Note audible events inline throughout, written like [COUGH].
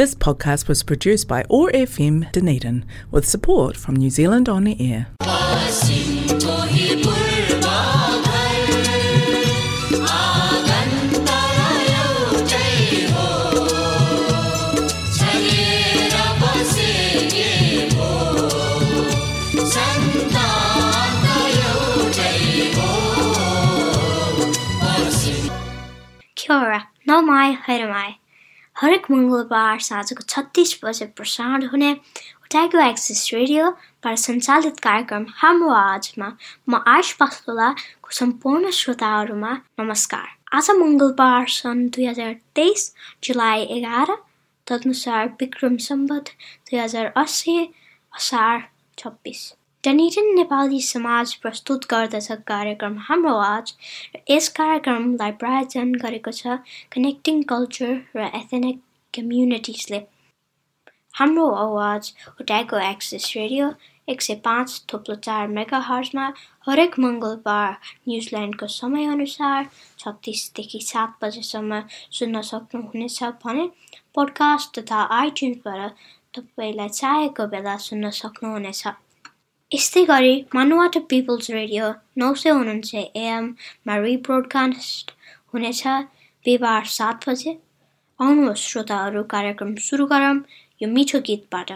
This podcast was produced by ORFM Dunedin with support from New Zealand On the Air. Kia ora, no mai, haere mai. हरेक मङ्गलबार साँझको छत्तिस बजे प्रसारण हुने ओटाइगो एक्सिस रेडियोबाट सञ्चालित कार्यक्रम हाम्रो आवाजमा म आयुष पास्तोलाको सम्पूर्ण श्रोताहरूमा नमस्कार आज मङ्गलबार सन् दुई हजार तेइस जुलाई एघार तदनुसार विक्रम सम्बत दुई हजार अस्सी असार छब्बिस डनिटन नेपाली समाज प्रस्तुत गर्दछ कार्यक्रम हाम्रो आवाज यस कार्यक्रमलाई प्रायोजन गरेको छ कनेक्टिङ कल्चर र एथेनिक कम्युनिटिजले हाम्रो आवाज ओट्याको एक्सेस रेडियो एक सय पाँच थोप्लो चार मेगा हर्समा हरेक मङ्गलबार न्युजिल्यान्डको समयअनुसार छत्तिसदेखि सात बजेसम्म सुन्न सक्नुहुनेछ भने पोडकास्ट तथा आइट्युन्सबाट तपाईँलाई चाहेको बेला सुन्न सक्नुहुनेछ यस्तै गरी मानुवाटा पिपल्स रेडियो नौ सय उनान्सय एएममा रिब्रोडकास्ट हुनेछ बिहिबार सात बजे आउनुहोस् श्रोताहरू कार्यक्रम सुरु गरौँ यो मिठो गीतबाट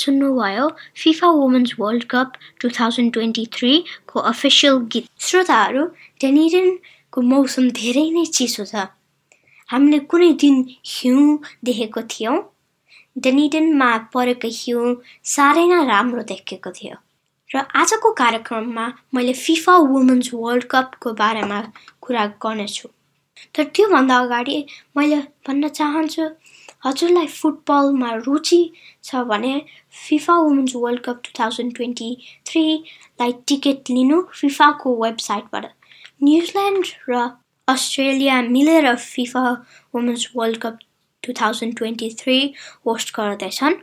सुन्नुभयो FIFA women's world cup two thousand twenty थ्रीको official गीत श्रोताहरू टेनिडेनको मौसम धेरै नै चिसो छ हामीले कुनै दिन हिउँ देखेको थियौँ डेनिडेनमा परेको हिउँ साह्रै नै राम्रो देखेको थियो र आजको कार्यक्रममा मैले फिफा वुमेन्स वर्ल्ड कपको बारेमा कुरा गर्नेछु तर त्योभन्दा अगाडि मैले भन्न चाहन्छु हजुरलाई फुटबलमा रुचि छ भने FIFA women's world cup two thousand twenty थ्रीलाई ticket लिनु फिफाको वेबसाइटबाट। न्युजिल्यान्ड र अस्ट्रेलिया मिलेर FIFA women's world cup two thousand twenty three host गर्दैछन्।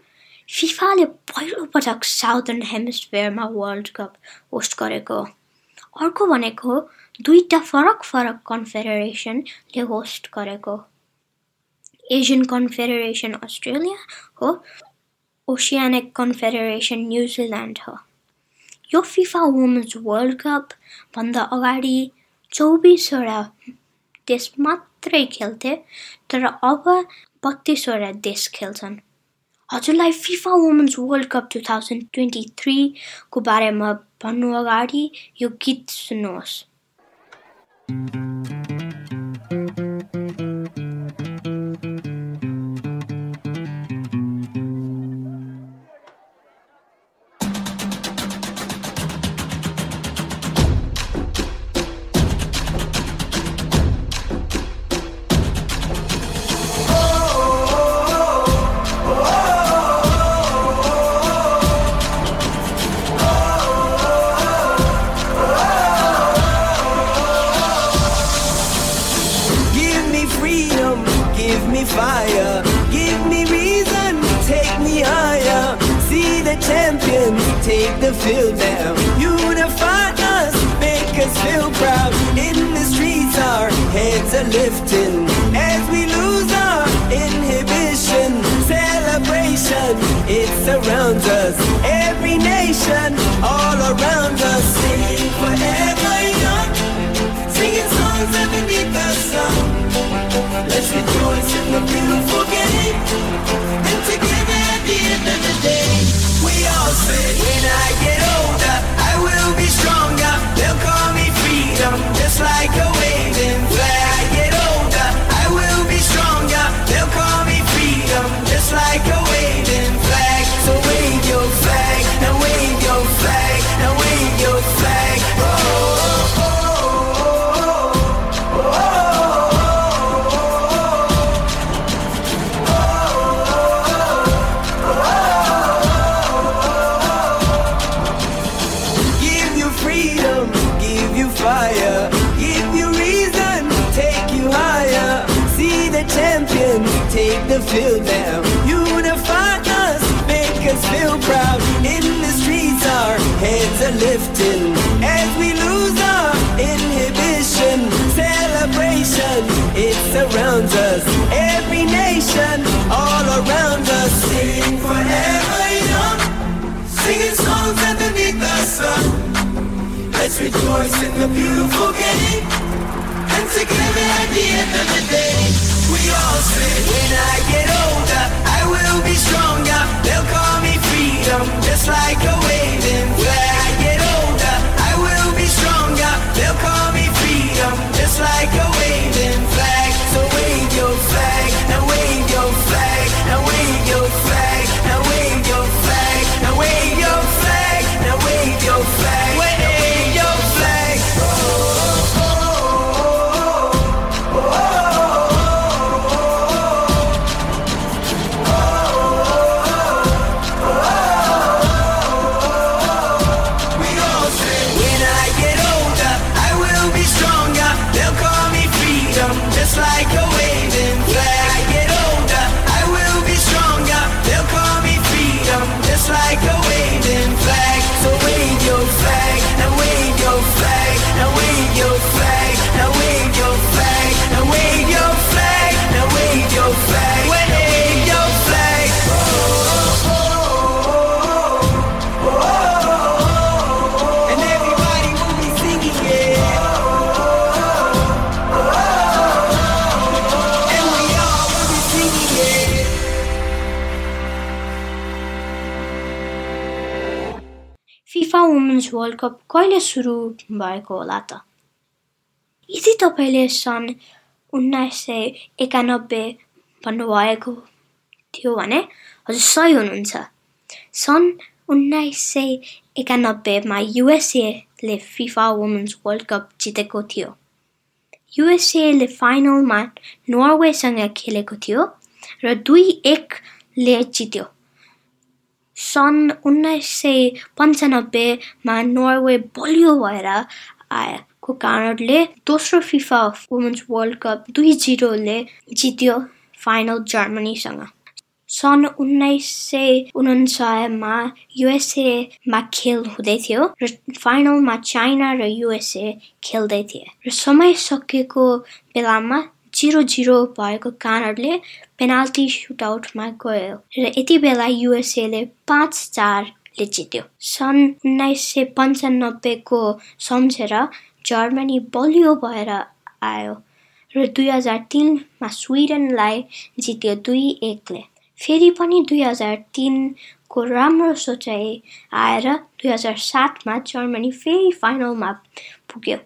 फिफाले पहिलोपटक साउदर्न हेमिस्फियरमा वर्ल्ड कप होस्ट गरेको। अर्को भनेको दुईवटा फरक फरक कन्फेडरेसनले होस्ट गरेको। एसियन कन्फेडरेसन अस्ट्रेलिया हो ओसियानिक कन्फेडरेसन न्युजिल्यान्ड हो यो फिफा वुमेन्स वर्ल्ड कपभन्दा अगाडि चौबिसवटा देश मात्रै खेल्थे तर अब बत्तिसवटा देश खेल्छन् हजुरलाई FIFA women's world cup two thousand twenty थ्रीको बारेमा भन्नु अगाडि यो गीत सुन्नुहोस् around us, every nation all around us, singing forever young, singing songs that beneath the sun. Let's rejoice in the beautiful game, and together at the end of the day, we all say, when I till now. Unify us, make us feel proud. In the streets, our heads are lifting as we lose our inhibition. Celebration, it surrounds us. Every nation, all around us. Sing forever young, singing songs underneath the sun. Let's rejoice in the beautiful game and together at the end of the day. We all sing. when I get like world cup कहिले सुरु भएको होला त? यदि तपाईँले सन् उन्नाइस सय एकानब्बे भन्नुभएको थियो भने हजुर सही हुनुहुन्छ। सन् उन्नाइस सय एकानब्बेमा युएसएले फिफा वुमेन्स वर्ल्ड कप जितेको थियो। युएसएले फाइनलमा नर्वेसँग खेलेको थियो र दुई एकले जित्यो। सन् उन्नाइस सय पन्चानब्बेमा नर्वे बलियो भएर आएको कारणले दोस्रो फिफा वुमेन्स वर्ल्ड कप दुई जिरोले जित्यो फाइनल जर्मनीसँग। सन् उन्नाइस सय उनासयमा युएसएमा खेल हुँदै थियो र फाइनलमा चाइना र युएसए खेल्दै थिए। र समय सकिएको बेलामा जिरो जिरो भएको कारणले पेनाल्टी सुटआउटमा गयो र यति बेला युएसएले पाँच चारले जित्यो। सन् उन्नाइस सय पन्चानब्बेको सम्झेर जर्मनी बलियो भएर आयो र दुई हजार तिनमा स्विडेनलाई जित्यो दुई एकले। फेरि पनि दुई हजार तिनको राम्रो सोचाइ आएर दुई हजार सातमा जर्मनी फेरि फाइनलमा पुग्यो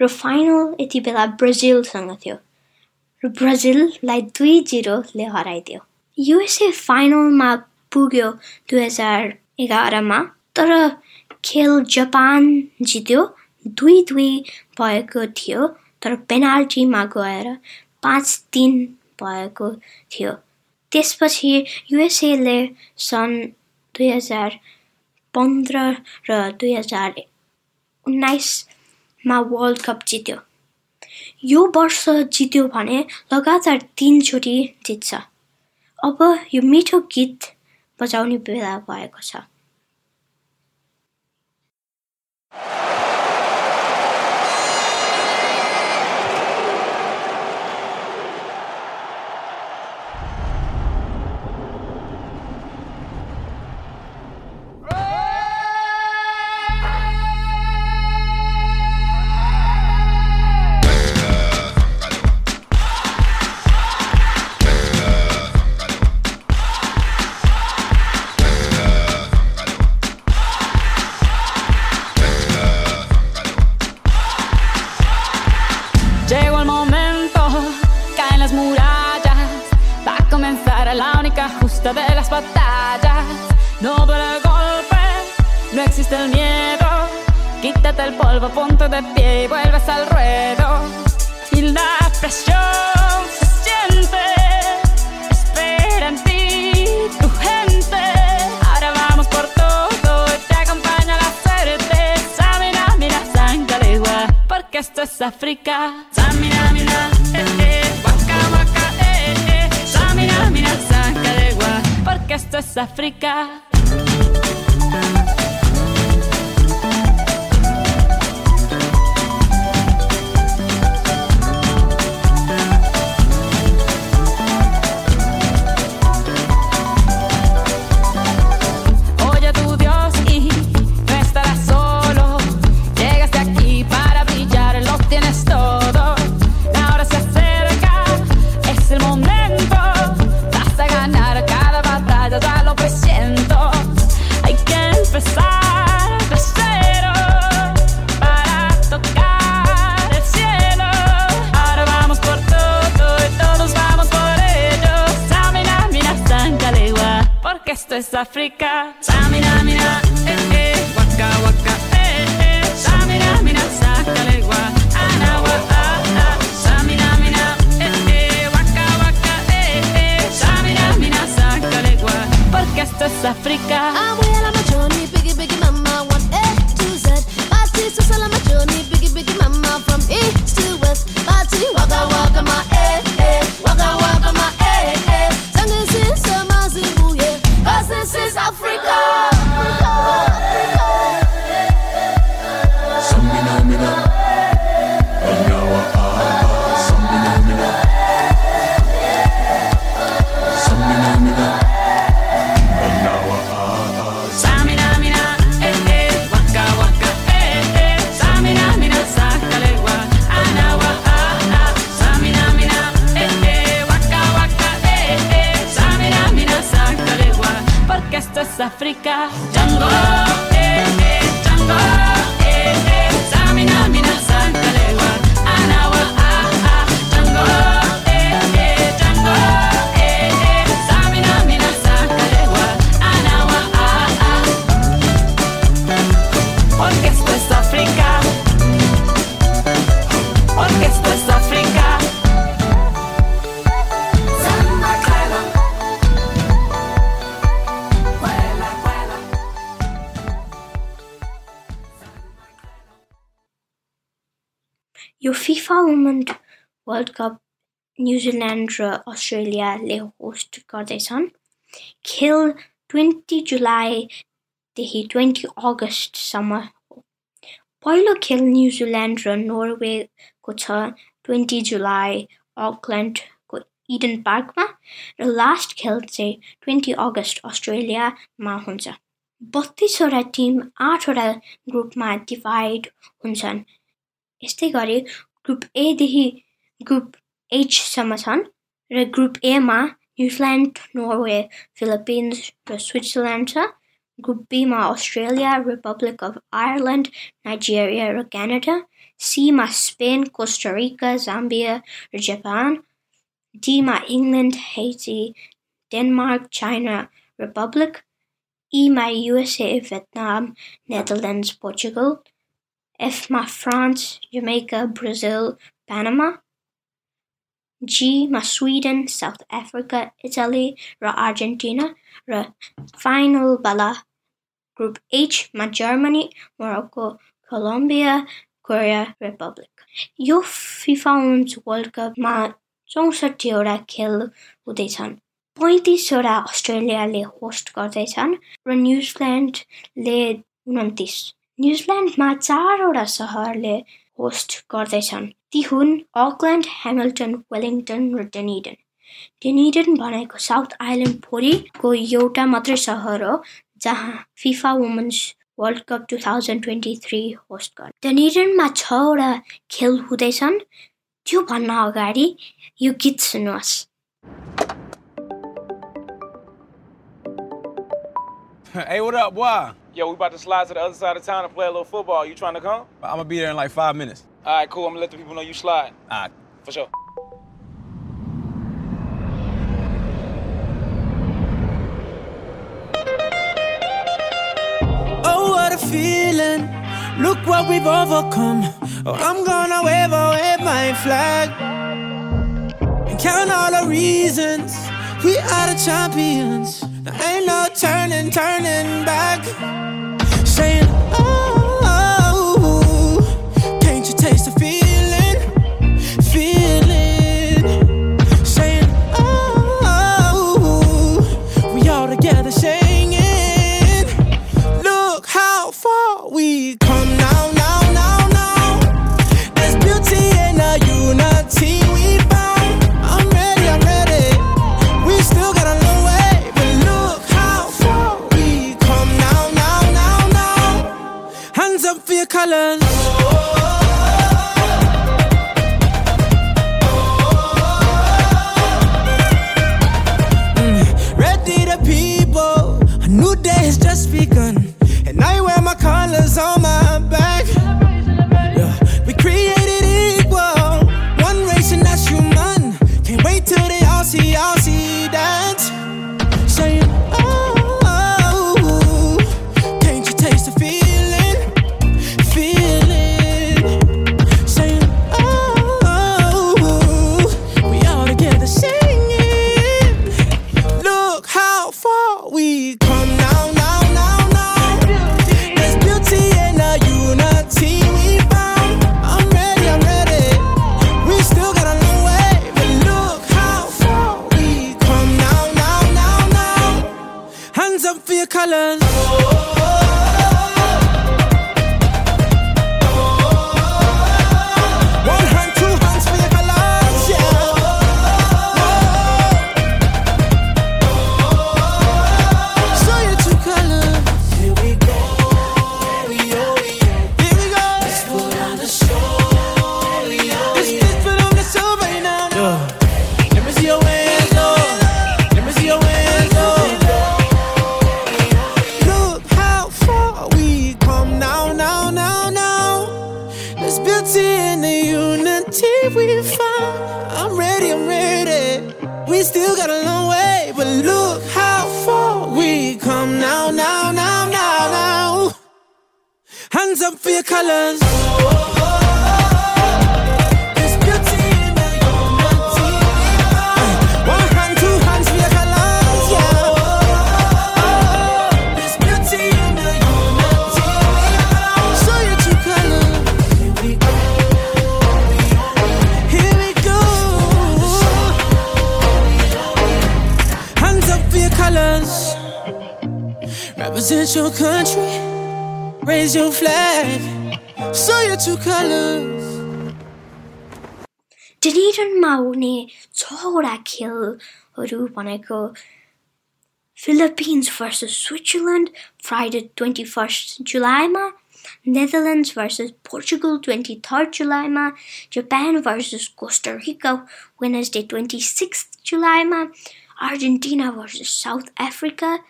र फाइनल यति बेला ब्राजिलसँग थियो। र ब्राजिललाई दुई जिरोले हराइदियो। युएसए फाइनलमा पुग्यो दुई हजार एघारमा तर खेल जापान जित्यो दुई दुई भएको थियो तर पेनाल्टीमा गएर पाँच तिन भएको थियो। त्यसपछि युएसएले सन् दुई हजार पन्ध्र र दुई हजार उन्नाइसमा वर्ल्ड कप जित्यो। यो वर्ष जित्यो भने लगातार तिनचोटि जित्छ। अब यो मिठो गीत बजाउने बेला भएको छ। esto es África. Samina, mina, eh, eh, waka, waka, eh, eh. Samina, mina, saca de gua, porque esto es África. África. Samira, mira, eh, eh, waka, waka, eh, eh. Samira, mira, sácale gua, anagua, ah, ah. Samira, mira, eh, eh, waka, waka, eh, eh. Samira, mira, sácale gua, porque esto es África. Ah, women world cup New Zealand र अस्ट्रेलियाले host गर्दैछन् खेल twenty जुलाईदेखि twenty अगस्तसम्म हो पहिलो खेल New Zealand र नर्वेको छ ट्वेन्टी जुलाई अकल्यान्डको इडन पार्कमा र लास्ट खेल चाहिँ ट्वेन्टी अगस्त अस्ट्रेलियामा हुन्छ बत्तिसवटा टिम आठवटा ग्रुपमा डिभाइड हुन्छन् यस्तै गरी ग्रुप एदेखि ग्रुप एचसम्म छन् र ग्रुप एमा न्युजिल्यान्ड नर्वे फिलिपिन्स र स्विजरल्यान्ड छ ग्रुप बीमा Australia republic of Ireland Nigeria र क्यानाडा सीमा स्पेन कोस्टारिका जाम्बिया र Japan डीमा England Haiti Denmark China republic ईमा USA Vietnam Netherlands Portugal एफमा France Jamaica Brazil पानामा जीमा स्विडन साउथ अफ्रिका इटाली र Argentina र फाइनलवाला group एचमा Germany Morocco Colombia Korea Republic यो FIFA women's world कपमा चौसठीवटा खेल हुँदैछन् पैँतिसवटा अस्ट्रेलियाले होस्ट गर्दैछन् र न्युजिल्यान्डले उन्तिस न्युजिल्यान्डमा चारवटा सहरले होस्ट गर्दैछन्। ती हुन् अकल्यान्ड ह्यामिल्टन वेलिङ्टन र डेनिडन। डेनिडन भनेको साउथ आइल्यान्ड फोरीको एउटा मात्रै सहर हो जहाँ FIFA women's world cup two thousand twenty three host गर्छ डेनिडनमा छवटा खेल हुँदैछन्। त्योभन्दा अगाडि यो गीत सुन्नुहोस्। [LAUGHS] Hey, what up, boy? Yo, we about to slide to the other side of town and play a little football. You trying to come? I'm gonna be there in like five minutes. All right, cool. I'm gonna let the people know you slide. All right. For sure. Oh, what a feeling. Look what we've overcome. Oh, I'm gonna wave, wave my flag. And count all the reasons we are the champions. Ain't no turning, turning back. Saying, oh, can't you taste the feeling? Feeling. Saying, oh, we all together singing. Your country, raise your flag, show your two colors. Dunedin Maori Torakil Rubaneko Philippines versus Switzerland, Friday 21st July, ma. Netherlands versus Portugal, 23rd July, ma. Japan versus Costa Rica, Wednesday 26th July, ma. Argentina versus South Africa,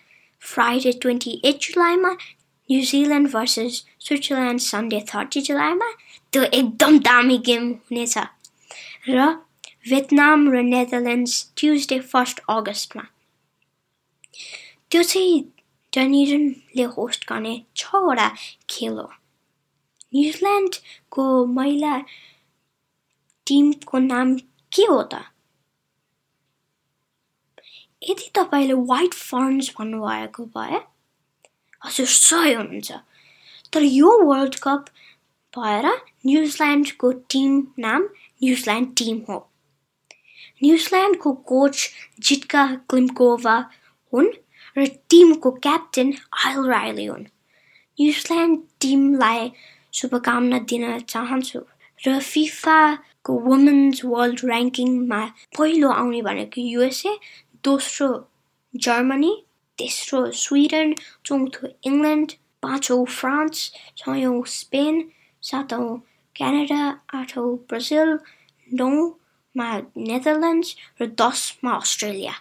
Friday twenty eight जुलाईमा New Zealand versus Switzerland Sunday thirty जुलाईमा त्यो एकदम दामी game हुनेछ र Vietnam र Netherlands Tuesday first अगस्तमा त्यो चाहिँ डनिडनले होस्ट गर्ने छवटा खेल हो न्युजिल्यान्डको महिला टिमको नाम के हो त यदि तपाईँले वाइट फर्न्स भन्नुभएको भए हजुर सही हुनुहुन्छ। तर यो वर्ल्ड कप भएर न्युजिल्यान्डको टिम नाम न्युजिल्यान्ड टिम हो। न्युजिल्यान्डको कोच जिटका क्लिम्कोभा हुन् र टिमको क्याप्टेन आयल रायले हुन्। न्युजिल्यान्ड टिमलाई शुभकामना दिन चाहन्छु र फिफाको वुमेन्स वर्ल्ड ऱ्याङ्किङमा पहिलो आउने भनेको युएसए दोस्रो जर्मनी तेस्रो स्विडन चौथो इङ्ल्यान्ड पाँचौँ फ्रान्स छयौँ स्पेन सातौँ क्यानाडा आठौँ ब्राजिल नौमा नेदरल्यान्ड्स र दसमा अस्ट्रेलिया।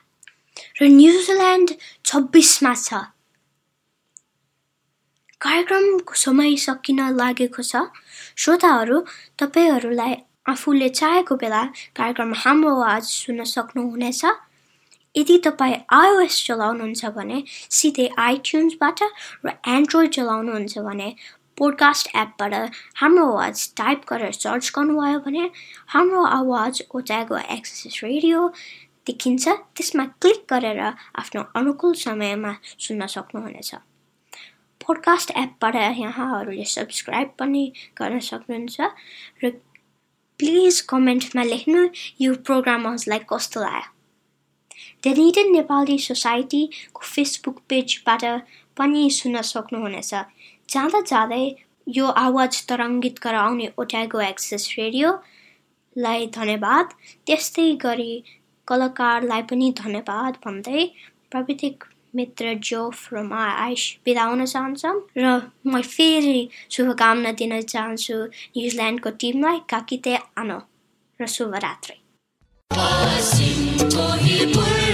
र न्युजिल्यान्ड छब्बिसमा छ। कार्यक्रमको समय सकिन लागेको छ। श्रोताहरू तपाईँहरूलाई आफूले चाहेको बेला कार्यक्रम हाम्रो आवाज सुन्न सक्नुहुनेछ। यदि तपाईँ आइओएस चलाउनुहुन्छ भने सिधै आइट्युन्सबाट र एन्ड्रोइड चलाउनुहुन्छ भने पोडकास्ट एपबाट हाम्रो आवाज टाइप गरेर सर्च गर्नुभयो भने हाम्रो आवाज ओट्यागो एक्सेस रेडियो देखिन्छ। त्यसमा क्लिक गरेर आफ्नो अनुकूल समयमा सुन्न सक्नुहुनेछ। पोडकास्ट एपबाट यहाँहरूले सब्सक्राइब पनि गर्न सक्नुहुन्छ र प्लिज कमेन्टमा लेख्नु यो प्रोग्रामहरूलाई कस्तो लाग्यो? डेनिडन नेपाली सोसाइटीको फेसबुक पेजबाट पनि सुन्न सक्नुहुनेछ। जाँदा जाँदै यो आवाज तरङ्गित गराउने ओट्यागो एक्सेस रेडियोलाई धन्यवाद। त्यस्तै गरी कलाकारलाई पनि धन्यवाद भन्दै प्राविधिक मित्र जोफ र म आइस बिदा हुन चाहन्छौँ र म फेरि शुभकामना दिन चाहन्छु न्युजिल्यान्डको टिमलाई। काकिते आनो र शुभरात्री।